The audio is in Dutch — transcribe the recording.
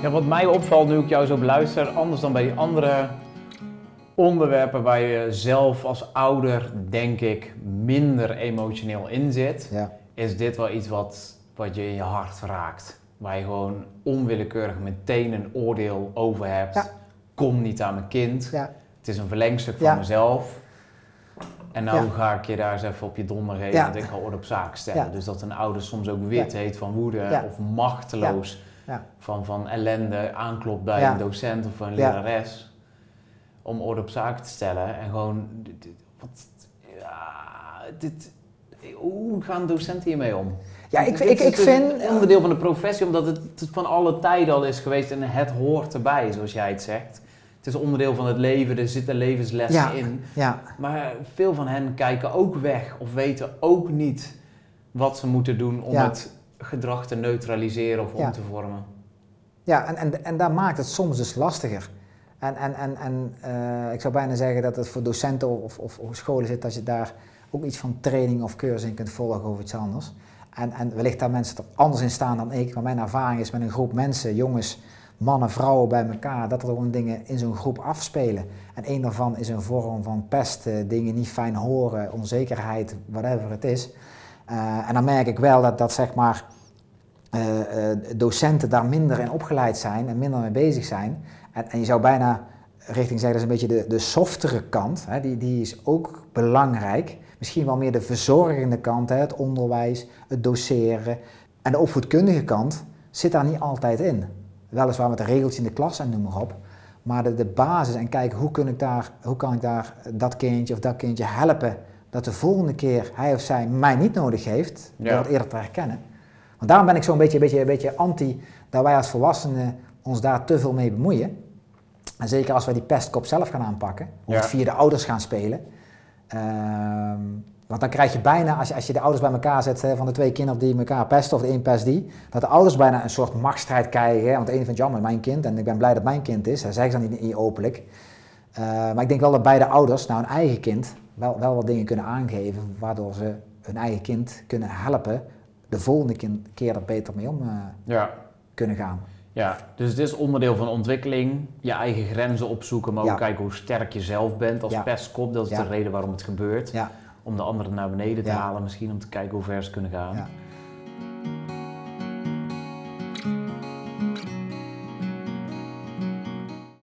Ja, wat mij opvalt nu ik jou zo beluister, anders dan bij die andere onderwerpen waar je zelf als ouder, denk ik, minder emotioneel in zit, Ja. is dit wel iets wat, wat je in je hart raakt. Waar je gewoon onwillekeurig meteen een oordeel over hebt. Ja. Kom niet aan mijn kind. Ja. Het is een verlengstuk van mezelf. En nou ga ik je daar eens even op je donder geven dat ik ga orde op zaken stellen. Dus dat een ouder soms ook wit heet van woede of machteloos Ja. Van, van ellende aanklopt bij Ja. een docent of een lerares. Om orde op zaken te stellen. En gewoon, dit, dit- wat, ja, dit, hoe gaan docenten hiermee om? Ja, ik, ik, ik vind... een onderdeel van de professie, omdat het van alle tijden al is geweest en het hoort erbij, zoals jij het zegt. Het is onderdeel van het leven, er zitten levenslessen Ja. in. Ja, Maar veel van hen kijken ook weg of weten ook niet wat ze moeten doen om Ja. het gedrag te neutraliseren of om Ja. te vormen. ja en, en, en daar maakt het soms dus lastiger. En, en, en, en eh, ik zou bijna zeggen dat het voor docenten of, of, of scholen zit dat je daar ook iets van training of cursus in kunt volgen over iets anders. En, en wellicht daar mensen er anders in staan dan ik. Maar mijn ervaring is met een groep mensen, jongens, mannen, vrouwen bij elkaar, dat er gewoon dingen in zo'n groep afspelen. En een daarvan is een vorm van pesten, dingen niet fijn horen, onzekerheid, whatever het is. Eh, en dan merk ik wel dat, dat zeg maar, eh, eh, docenten daar minder in opgeleid zijn en minder mee bezig zijn. En, en je zou bijna richting zeggen, dat is een beetje de, de softere kant, hè, die, die is ook belangrijk. Misschien wel meer de verzorgende kant, hè, het onderwijs, het doseren. En de opvoedkundige kant zit daar niet altijd in. Weliswaar met de regeltjes in de klas en noem maar op. Maar de, de basis en kijken hoe, kun ik daar, hoe kan ik daar dat kindje of dat kindje helpen dat de volgende keer hij of zij mij niet nodig heeft, Ja. het eerder te herkennen. Want daarom ben ik zo'n beetje, een beetje, een beetje anti dat wij als volwassenen ons daar te veel mee bemoeien. En zeker als wij die pestkop zelf gaan aanpakken, of Ja. het via de ouders gaan spelen. Ehm, want dan krijg je bijna, als je, als je de ouders bij elkaar zet hè, van de twee kinderen die elkaar pesten, of de een pest die, dat de ouders bijna een soort machtsstrijd krijgen. Hè, want de ene vindt, ja, maar mijn kind, en ik ben blij dat mijn kind is. Dat zeggen ze dan niet, niet openlijk. Eh, maar ik denk wel dat beide ouders nou hun eigen kind wel, wel wat dingen kunnen aangeven, waardoor ze hun eigen kind kunnen helpen de volgende keer er beter mee om eh, Ja. kunnen gaan. Ja, dus het is onderdeel van ontwikkeling. Je eigen grenzen opzoeken, maar ook Ja. kijken hoe sterk je zelf bent als Ja. pestkop. Dat is de reden waarom het gebeurt. Ja, Om de anderen naar beneden te halen misschien, om te kijken hoe ver ze kunnen gaan. ja.